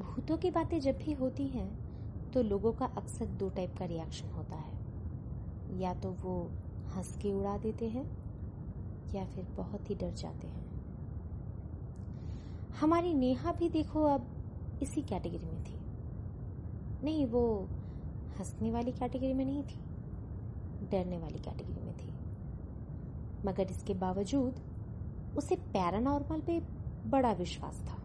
भूतों की बातें जब भी होती हैं तो लोगों का अक्सर दो टाइप का रिएक्शन होता है। या तो वो हंस के उड़ा देते हैं, या फिर बहुत ही डर जाते हैं। हमारी नेहा भी देखो अब इसी कैटेगरी में थी। नहीं, वो हंसने वाली कैटेगरी में नहीं थी, डरने वाली कैटेगरी में थी। मगर इसके बावजूद, उसे पैरानॉर्मल पे बड़ा विश्वास था।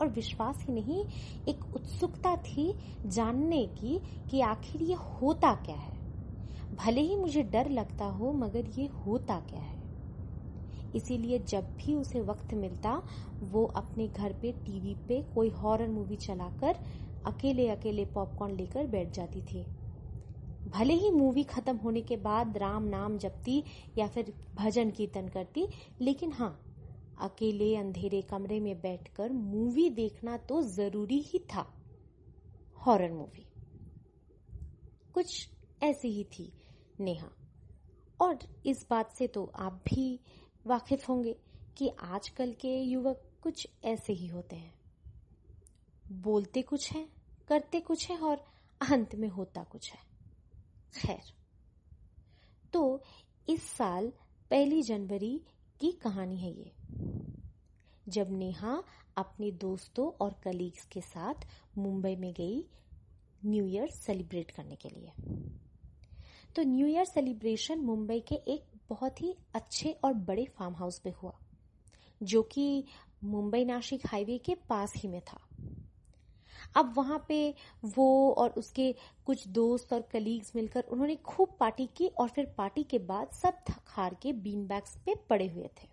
और विश्वास ही नहीं, एक उत्सुकता थी जानने की कि आखिर ये होता क्या है। भले ही मुझे डर लगता हो, मगर ये होता क्या है। इसीलिए जब भी उसे वक्त मिलता, वो अपने घर पे टीवी पे कोई हॉरर मूवी चलाकर अकेले अकेले पॉपकॉर्न लेकर बैठ जाती थी। भले ही मूवी खत्म होने के बाद राम नाम जपती या फिर भजन कीर्तन करती, लेकिन हाँ अकेले अंधेरे कमरे में बैठकर मूवी देखना तो ज़रूरी ही था। हॉरर मूवी कुछ ऐसी ही थी, नेहा। और इस बात से तो आप भी वाकिफ होंगे कि आजकल के युवक कुछ ऐसे ही होते हैं। बोलते कुछ है, करते कुछ है और अंत में होता कुछ है। खैर तो इस साल पहली जनवरी की कहानी है ये। जब नेहा अपने दोस्तों और कलीग्स के साथ मुंबई में गई न्यू ईयर सेलिब्रेट करने के लिए। तो न्यू ईयर सेलिब्रेशन मुंबई के एक बहुत ही अच्छे और बड़े फार्म हाउस पे हुआ, जो कि मुंबई नासिक हाईवे के पास ही में था। अब वहाँ पे वो और उसके कुछ दोस्त और कलीग्स मिलकर उन्होंने खूब पार्टी की और फिर पार्टी के बाद सब थक हार के बीन बैग्स पे पड़े हुए थे।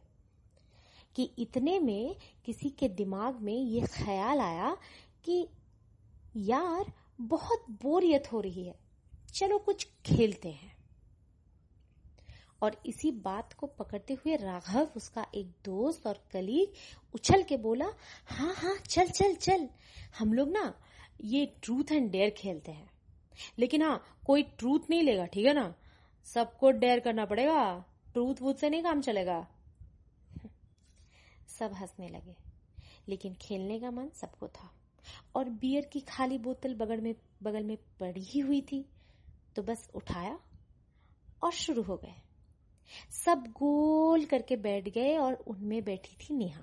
कि इतने में किसी के दिमाग में ये ख्याल आया कि यार, बहुत बोरियत हो रही है। चलो कुछ खेलते हैं। और इसी बात को पकड़ते हुए राघव, उसका एक दोस्त और कलीग, उछल के बोला हाँ हाँ चल चल चल। हम लोग ना, ये ट्रूथ एंड डेयर खेलते हैं। लेकिन हाँ कोई ट्रूथ नहीं लेगा, ठीक है ना? सबको डेयर करना पड़ेगा। ट्रूथ वूथ से नहीं काम चलेगा। सब हंसने लगे। लेकिन खेलने का मन सबको था। और बियर की खाली बोतल बगल में बगल में पड़ी ही हुई थी। तो बस उठाया और शुरू हो गए। सब गोल करके बैठ गए और उनमें बैठी थी नेहा।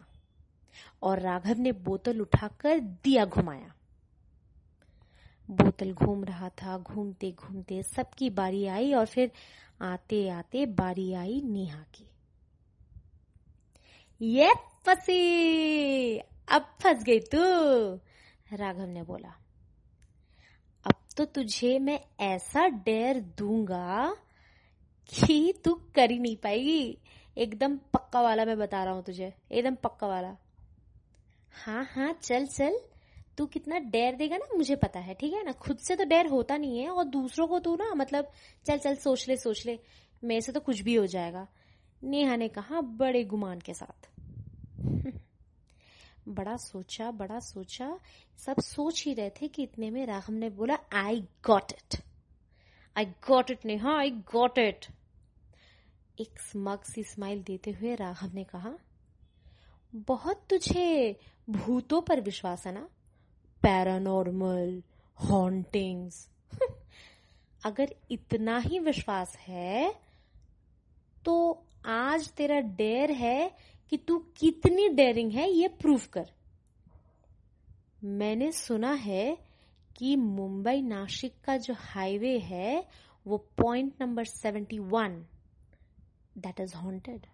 और राघव ने बोतल उठाकर दिया घुमाया। बोतल घूम रहा था घूमते घूमते सबकी बारी आई और फिर आते आते बारी आई नेहा की। ये फंसी! अब फंस गई तू, राघव ने बोला। अब तो तुझे मैं ऐसा डेर दूँगा कि तू कर ही नहीं पाएगी। एकदम पक्का वाला मैं बता रहा हूँ तुझे। एकदम पक्का वाला। हाँ हाँ चल चल। तू कितना डेर देगा ना, मुझे पता है, ठीक है ना? खुद से तो डेर होता नहीं है, और दूसरों को तू ना मतलब चल चल, सोच ले सोच ले। मेरे से तो कुछ भी हो जाएगा। नेहा ने कहा, बड़े गुमान के साथ। बड़ा सोचा बड़ा सोचा। सब सोच ही रहे थे कि इतने में राघव ने बोला I got it I got it Neha I got it एक स्मग सी स्माइल देते हुए राघव ने कहा, बहुत तुझे भूतों पर विश्वास है ना? पैरानॉर्मल हॉन्टिंग्स अगर इतना ही विश्वास है तो आज तेरा डेर है कि तू कितनी डेयरिंग है, ये प्रूव कर। मैंने सुना है कि मुंबई नासिक का जो हाईवे है, वो point number seventy one that is haunted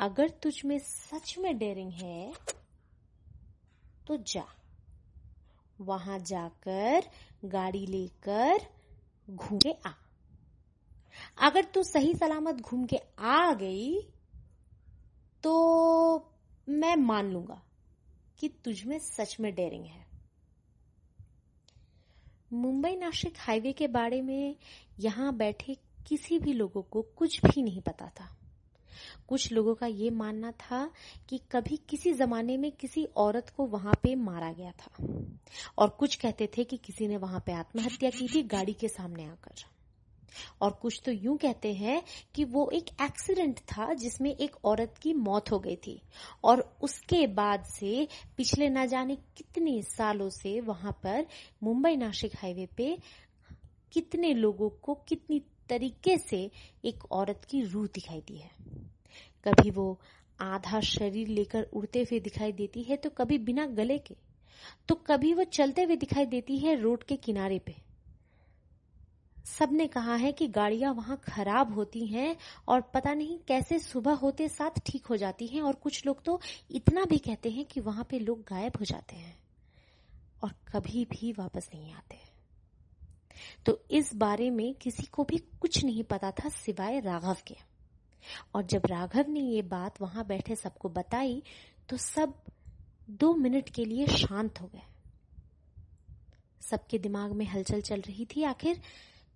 अगर तुझ में सच में डेयरिंग है तो जा। वहाँ जाकर गाड़ी लेकर घूम के आ। अगर तू सही सलामत घूम के आ गई तो मैं मान लूँगा कि तुझ में सच में डेयरिंग है। मुंबई नासिक हाईवे के बारे में यहाँ बैठे किसी भी लोगों को कुछ भी नहीं पता था। कुछ लोगों का ये मानना था कि कभी किसी जमाने में किसी औरत को वहाँ पे मारा गया था। और कुछ कहते थे कि किसी ने वहाँ पे आत्महत्या की थी, गाड़ी के सामने आकर। और कुछ तो यूँ कहते हैं कि वो एक एक्सीडेंट था जिसमें एक औरत की मौत हो गई थी। और उसके बाद से पिछले ना जाने कितने सालों से वहाँ पर मुंबई नासिक हाईवे पे कितने लोगों को कितनी तरीके से एक औरत की रूह दिखाई दी है। कभी वो आधा शरीर लेकर उड़ते हुए दिखाई देती है तो कभी बिना गले के तो कभी वो चलते हुए दिखाई देती है रोड के किनारे पे। सबने कहा है कि गाड़ियाँ वहाँ खराब होती हैं और पता नहीं कैसे सुबह होते साथ ठीक हो जाती हैं और कुछ लोग तो इतना भी कहते हैं कि वहाँ पे लोग गायब हो जाते हैं और कभी भी वापस नहीं आते। तो इस बारे में किसी को भी कुछ नहीं पता था सिवाय राघव के। और जब राघव ने ये बात वहाँ बैठे सबको बताई तो सब दो मिनट के लिए शांत हो गए। सबके दिमाग में हलचल चल रही थी, आखिर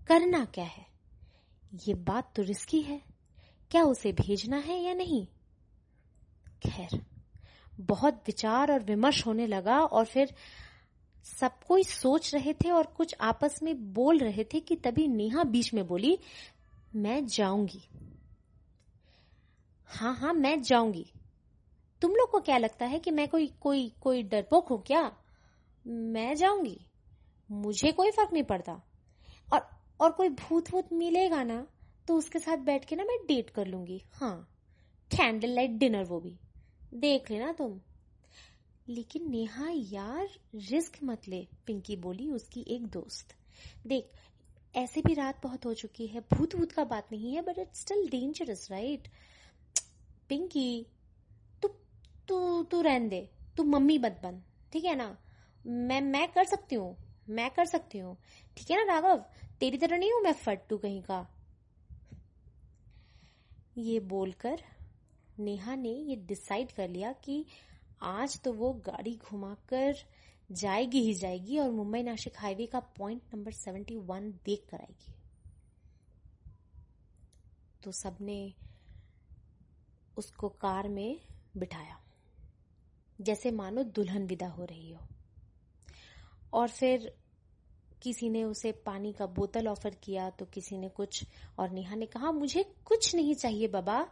करना क्या है? ये बात तो रिस्की है। क्या उसे भेजना है या नहीं? खैर, बहुत विचार और विमर्श होने लगा और फिर सब कोई सोच रहे थे और कुछ आपस में बोल रहे थे कि तभी नेहा बीच में बोली, मैं जाऊँगी। हाँ हाँ मैं जाऊँगी। तुम लोग को क्या लगता है कि मैं कोई कोई कोई डरपोक हूँ क्या? मैं जाऊँगी। मुझे कोई फ़र्क नहीं पड़ता। और और कोई भूत वूत मिलेगा ना तो उसके साथ बैठ के ना मैं डेट कर लूँगी। हाँ कैंडल लाइट डिनर वो भी। देख लेना तुम। लेकिन नेहा, यार, रिस्क मत ले, पिंकी बोली उसकी एक दोस्त। देख, ऐसे भी रात बहुत हो चुकी है भूत भूत का बात नहीं है but it's still dangerous right Pinky, तू तू तू रहन दे, तू मम्मी मत बन, ठीक है ना? मैं मैं कर सकती हूँ, मैं कर सकती हूँ। ठीक है ना, राघव? तेरी तरह नहीं हूँ मैं फट्टू कहीं का। ये बोलकर नेहा ने ये डिसाइड कर लिया कि आज तो वो गाड़ी घुमाकर जाएगी ही जाएगी और मुंबई नासिक हाईवे का पॉइंट नंबर सेवेंटी वन देख कर आएगी। तो सबने उसको कार में बिठाया। जैसे मानो दुल्हन विदा हो रही हो। और फिर किसी ने उसे पानी का बोतल ऑफ़र किया तो किसी ने कुछ, और नेहा ने कहा, मुझे कुछ नहीं चाहिए बाबा।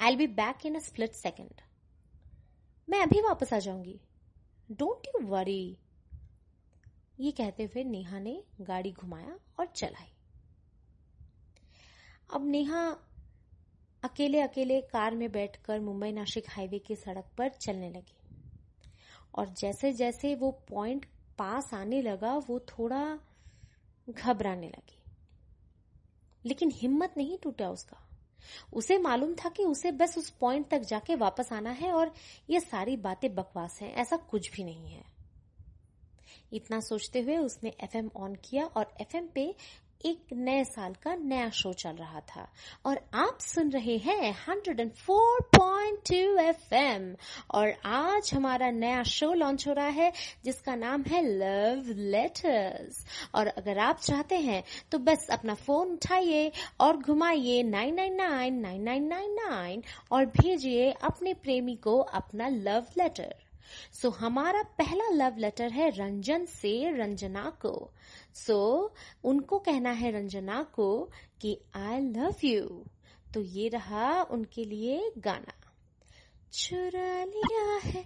I be back in a split second मैं अभी वापस आ जाऊँगी। डोंट यू वरी ये कहते हुए नेहा ने गाड़ी घुमाया और चलाई। अब नेहा अकेले अकेले कार में बैठकर मुंबई नासिक हाईवे की सड़क पर चलने लगी। और जैसे जैसे वो पॉइंट पास आने लगा, वो थोड़ा घबराने लगी। लेकिन हिम्मत नहीं टूटा उसका। उसे मालूम था कि उसे बस उस पॉइंट तक जाके वापस आना है और ये सारी बातें बकवास हैं, ऐसा कुछ भी नहीं है। इतना सोचते हुए उसने एफएम ऑन किया और एफएम पे एक नए साल का नया शो चल रहा था। और आप सुन रहे हैं 104.2 एफएम और आज हमारा नया शो लॉन्च हो रहा है, जिसका नाम है लव लेटर्स और अगर आप चाहते हैं तो बस अपना फ़ोन उठाइए और घुमाइए 999 और भेजिए अपने प्रेमी को अपना लव लेटर सो so, हमारा पहला लव लेटर है रंजन से रंजना को। सो so, उनको कहना है रंजना को कि आई लव यू तो ये रहा उनके लिए गाना। चुरा लिया है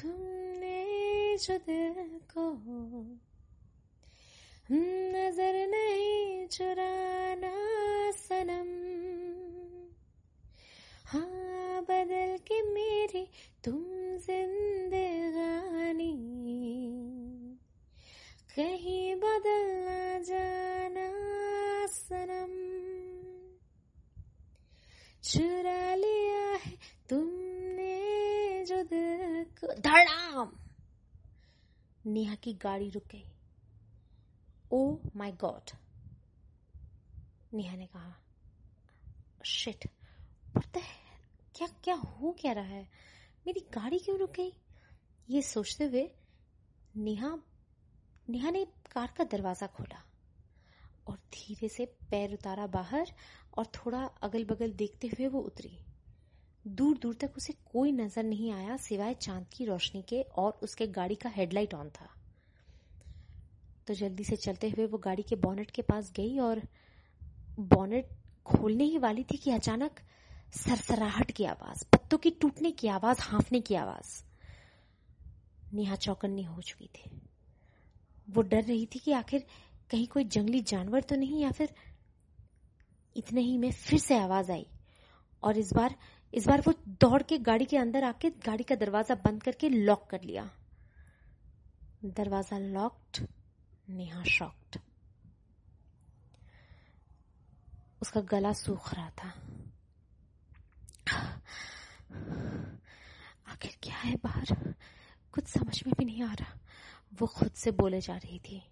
तुमने जो दिल को। नज़र नहीं चुराना सनम। हाँ बदल के मेरी तुम जिंदगानी। कहीं बदलना जाना सनम। चुरा लिया है तुमने जो दिल को। धड़ाम! नेहा की गाड़ी रुक गई। ओ माय गॉड नेहा ने कहा शिट क्या क्या हो क्या रहा है? मेरी गाड़ी क्यों रुक गई? ये सोचते हुए नेहा नेहा ने कार का दरवाज़ा खोला और धीरे से पैर उतारा बाहर और थोड़ा अगल बगल देखते हुए वो उतरी। दूर दूर तक उसे कोई नज़र नहीं आया सिवाय चाँद की रोशनी के और उसके गाड़ी का हेडलाइट ऑन था। तो जल्दी से चलते हुए वो गाड़ी के बॉनेट के पास गई और बॉनेट खोलने ही वाली थी कि अचानक सरसराहट की आवाज़, पत्तों की टूटने की आवाज़, हाफने की आवाज़। नेहा चौकन्नी हो चुकी थी। वो डर रही थी कि आखिर कहीं कोई जंगली जानवर तो नहीं, या फिर इतने ही में फिर से आवाज़ आई। और इस बार इस बार वो दौड़ के गाड़ी के अंदर आके गाड़ी का दरवाज़ा बंद करके लॉक कर लिया। दरवाज़ा लॉक्ड, नेहा शॉक्ड। उसका गला सूख रहा था। आखिर क्या है बाहर? कुछ समझ में भी नहीं आ रहा। वो खुद से बोले जा रही थी।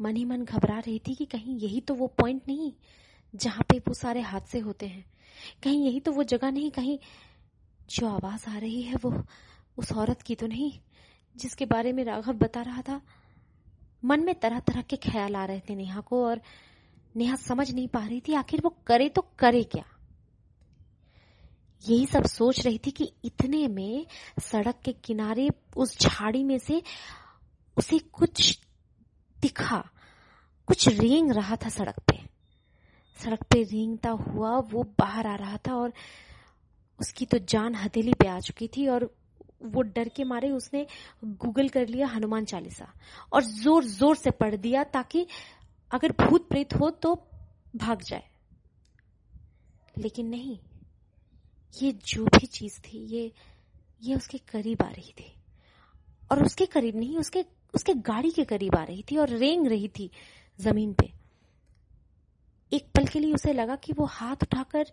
मन ही मन घबरा रही थी कि कहीं यही तो वो पॉइंट नहीं, जहाँ पे वो सारे हादसे होते हैं। कहीं यही तो वो जगह नहीं, कहीं जो आवाज़ आ रही है वो उस औरत की तो नहीं, जिसके बारे में राघव बता रहा था। मन में तरह तरह के ख्याल आ रहे थे नेहा को और नेहा समझ नहीं पा रही थी, आखिर वो करे तो करे क्या? यही सब सोच रही थी कि इतने में सड़क के किनारे उस झाड़ी में से उसे कुछ दिखा, कुछ रेंग रहा था सड़क पे। सड़क पे रेंगता हुआ वो बाहर आ रहा था और उसकी तो जान हथेली पे आ चुकी थी और वो डर के मारे उसने गूगल कर लिया हनुमान चालीसा और ज़ोर ज़ोर से पढ़ दिया ताकि अगर भूत प्रेत हो तो भाग जाए। लेकिन नहीं ये जो भी चीज़ थी, ये ये उसके करीब आ रही थी। और उसके करीब नहीं, उसके उसके गाड़ी के करीब आ रही थी और रेंग रही थी ज़मीन पे। एक पल के लिए उसे लगा कि वो हाथ उठाकर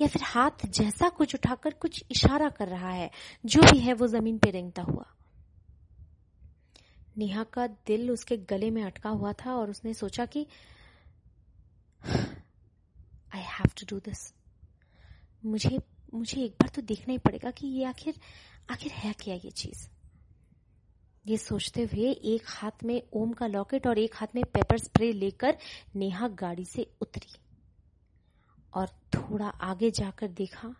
या फिर हाथ जैसा कुछ उठाकर कुछ इशारा कर रहा है, जो भी है वो ज़मीन पे रेंगता हुआ। नेहा का दिल उसके गले में अटका हुआ था और उसने सोचा कि I have to do this मुझे मुझे एक बार तो देखना ही पड़ेगा कि ये आखिर आखिर है क्या ये चीज़? ये सोचते हुए एक हाथ में ओम का लॉकेट और एक हाथ में पेपर स्प्रे लेकर नेहा गाड़ी से उतरी और थोड़ा आगे जाकर देखा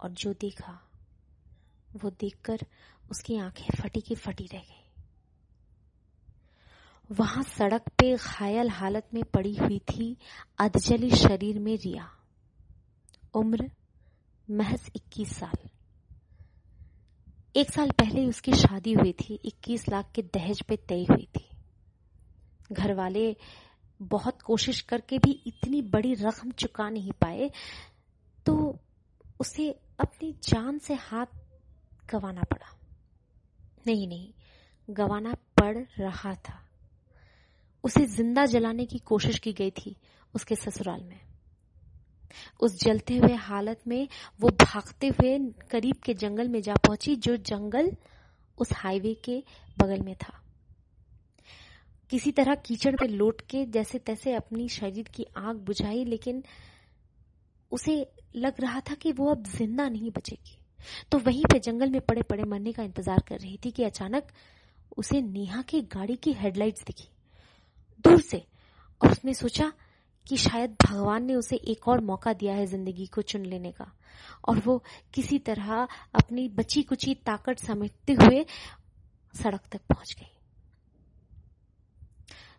और जो देखा, वो देखकर उसकी आँखें फटी की फटी रह गई। वहाँ सड़क पे घायल हालत में पड़ी हुई थी अधजली शरीर में रिया। उम्र महज 21 साल। एक साल पहले उसकी शादी हुई थी 21 लाख के दहेज पे तय हुई थी। घर वाले बहुत कोशिश करके भी इतनी बड़ी रकम चुका नहीं पाए तो उसे अपनी जान से हाथ गवाना पड़ा। नहीं नहीं, गवाना पड़ रहा था। उसे ज़िंदा जलाने की कोशिश की गई थी उसके ससुराल में। उस जलते हुए हालत में वो भागते हुए करीब के जंगल में जा पहुँची, जो जंगल उस हाईवे के बगल में था। किसी तरह कीचड़ पे लौट के जैसे तैसे अपनी शरीर की आग बुझाई, लेकिन उसे लग रहा था कि वो अब ज़िंदा नहीं बचेगी। तो वहीं पे जंगल में पड़े पड़े मरने का इंतज़ार कर रही थी कि अचानक उसे नेहा की गाड़ी की हेडलाइट्स दिखी। दूर से, और उसने सोचा कि शायद भगवान ने उसे एक और मौका दिया है ज़िंदगी को चुन लेने का। और वो किसी तरह अपनी बची कुची ताकत समेटते हुए सड़क तक पहुँच गई।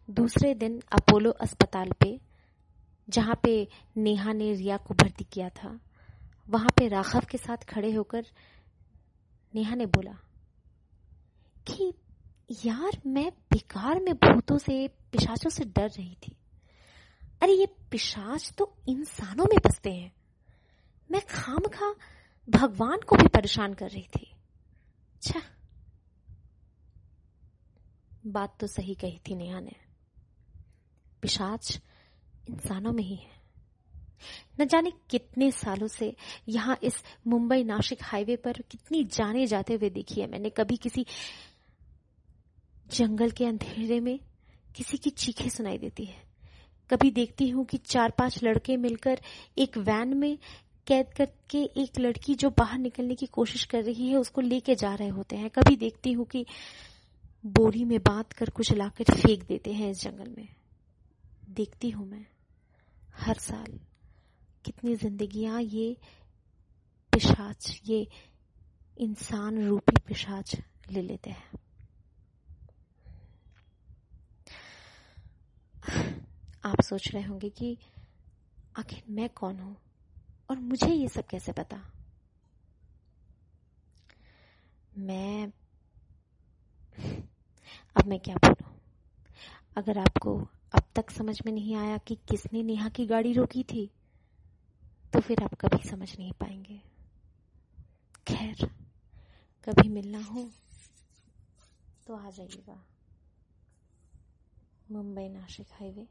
दूसरे दिन अपोलो अस्पताल पे, जहाँ पे नेहा ने रिया को भर्ती किया था, वहाँ पे राघव के साथ खड़े होकर नेहा ने बोला, कि यार मैं बेकार में भूतों से, पिशाचों से डर रही थी। अरे ये पिशाच तो इंसानों में बसते हैं। मैं खाम खा भगवान को भी परेशान कर रही थी। अच्छा बात तो सही कही थी नेहा ने। पिशाच इंसानों में ही है। न जाने कितने सालों से यहाँ इस मुंबई नासिक हाईवे पर कितनी जाने जाते हुए देखी है मैंने। कभी किसी जंगल के अंधेरे में किसी की चीखें सुनाई देती है। कभी देखती हूँ कि चार पाँच लड़के मिलकर एक वैन में कैद करके एक लड़की जो बाहर निकलने की कोशिश कर रही है, उसको लेके जा रहे होते हैं। कभी देखती हूँ कि बोरी में बाँध कर कुछ लाकर फेंक देते हैं इस जंगल में। देखती हूँ मैं हर साल कितनी जिंदगियाँ ये पिशाच, ये इंसान रूपी पिशाच ले लेते हैं। आप सोच रहे होंगे कि आखिर मैं कौन हूँ? और मुझे ये सब कैसे पता? मैं, अब मैं क्या बोलूँ? अगर आपको अब तक समझ में नहीं आया कि किसने नेहा की गाड़ी रोकी थी तो फिर आप कभी समझ नहीं पाएँगे। खैर, कभी मिलना हो तो आ जाइएगा। मुंबई नासिक हाईवे।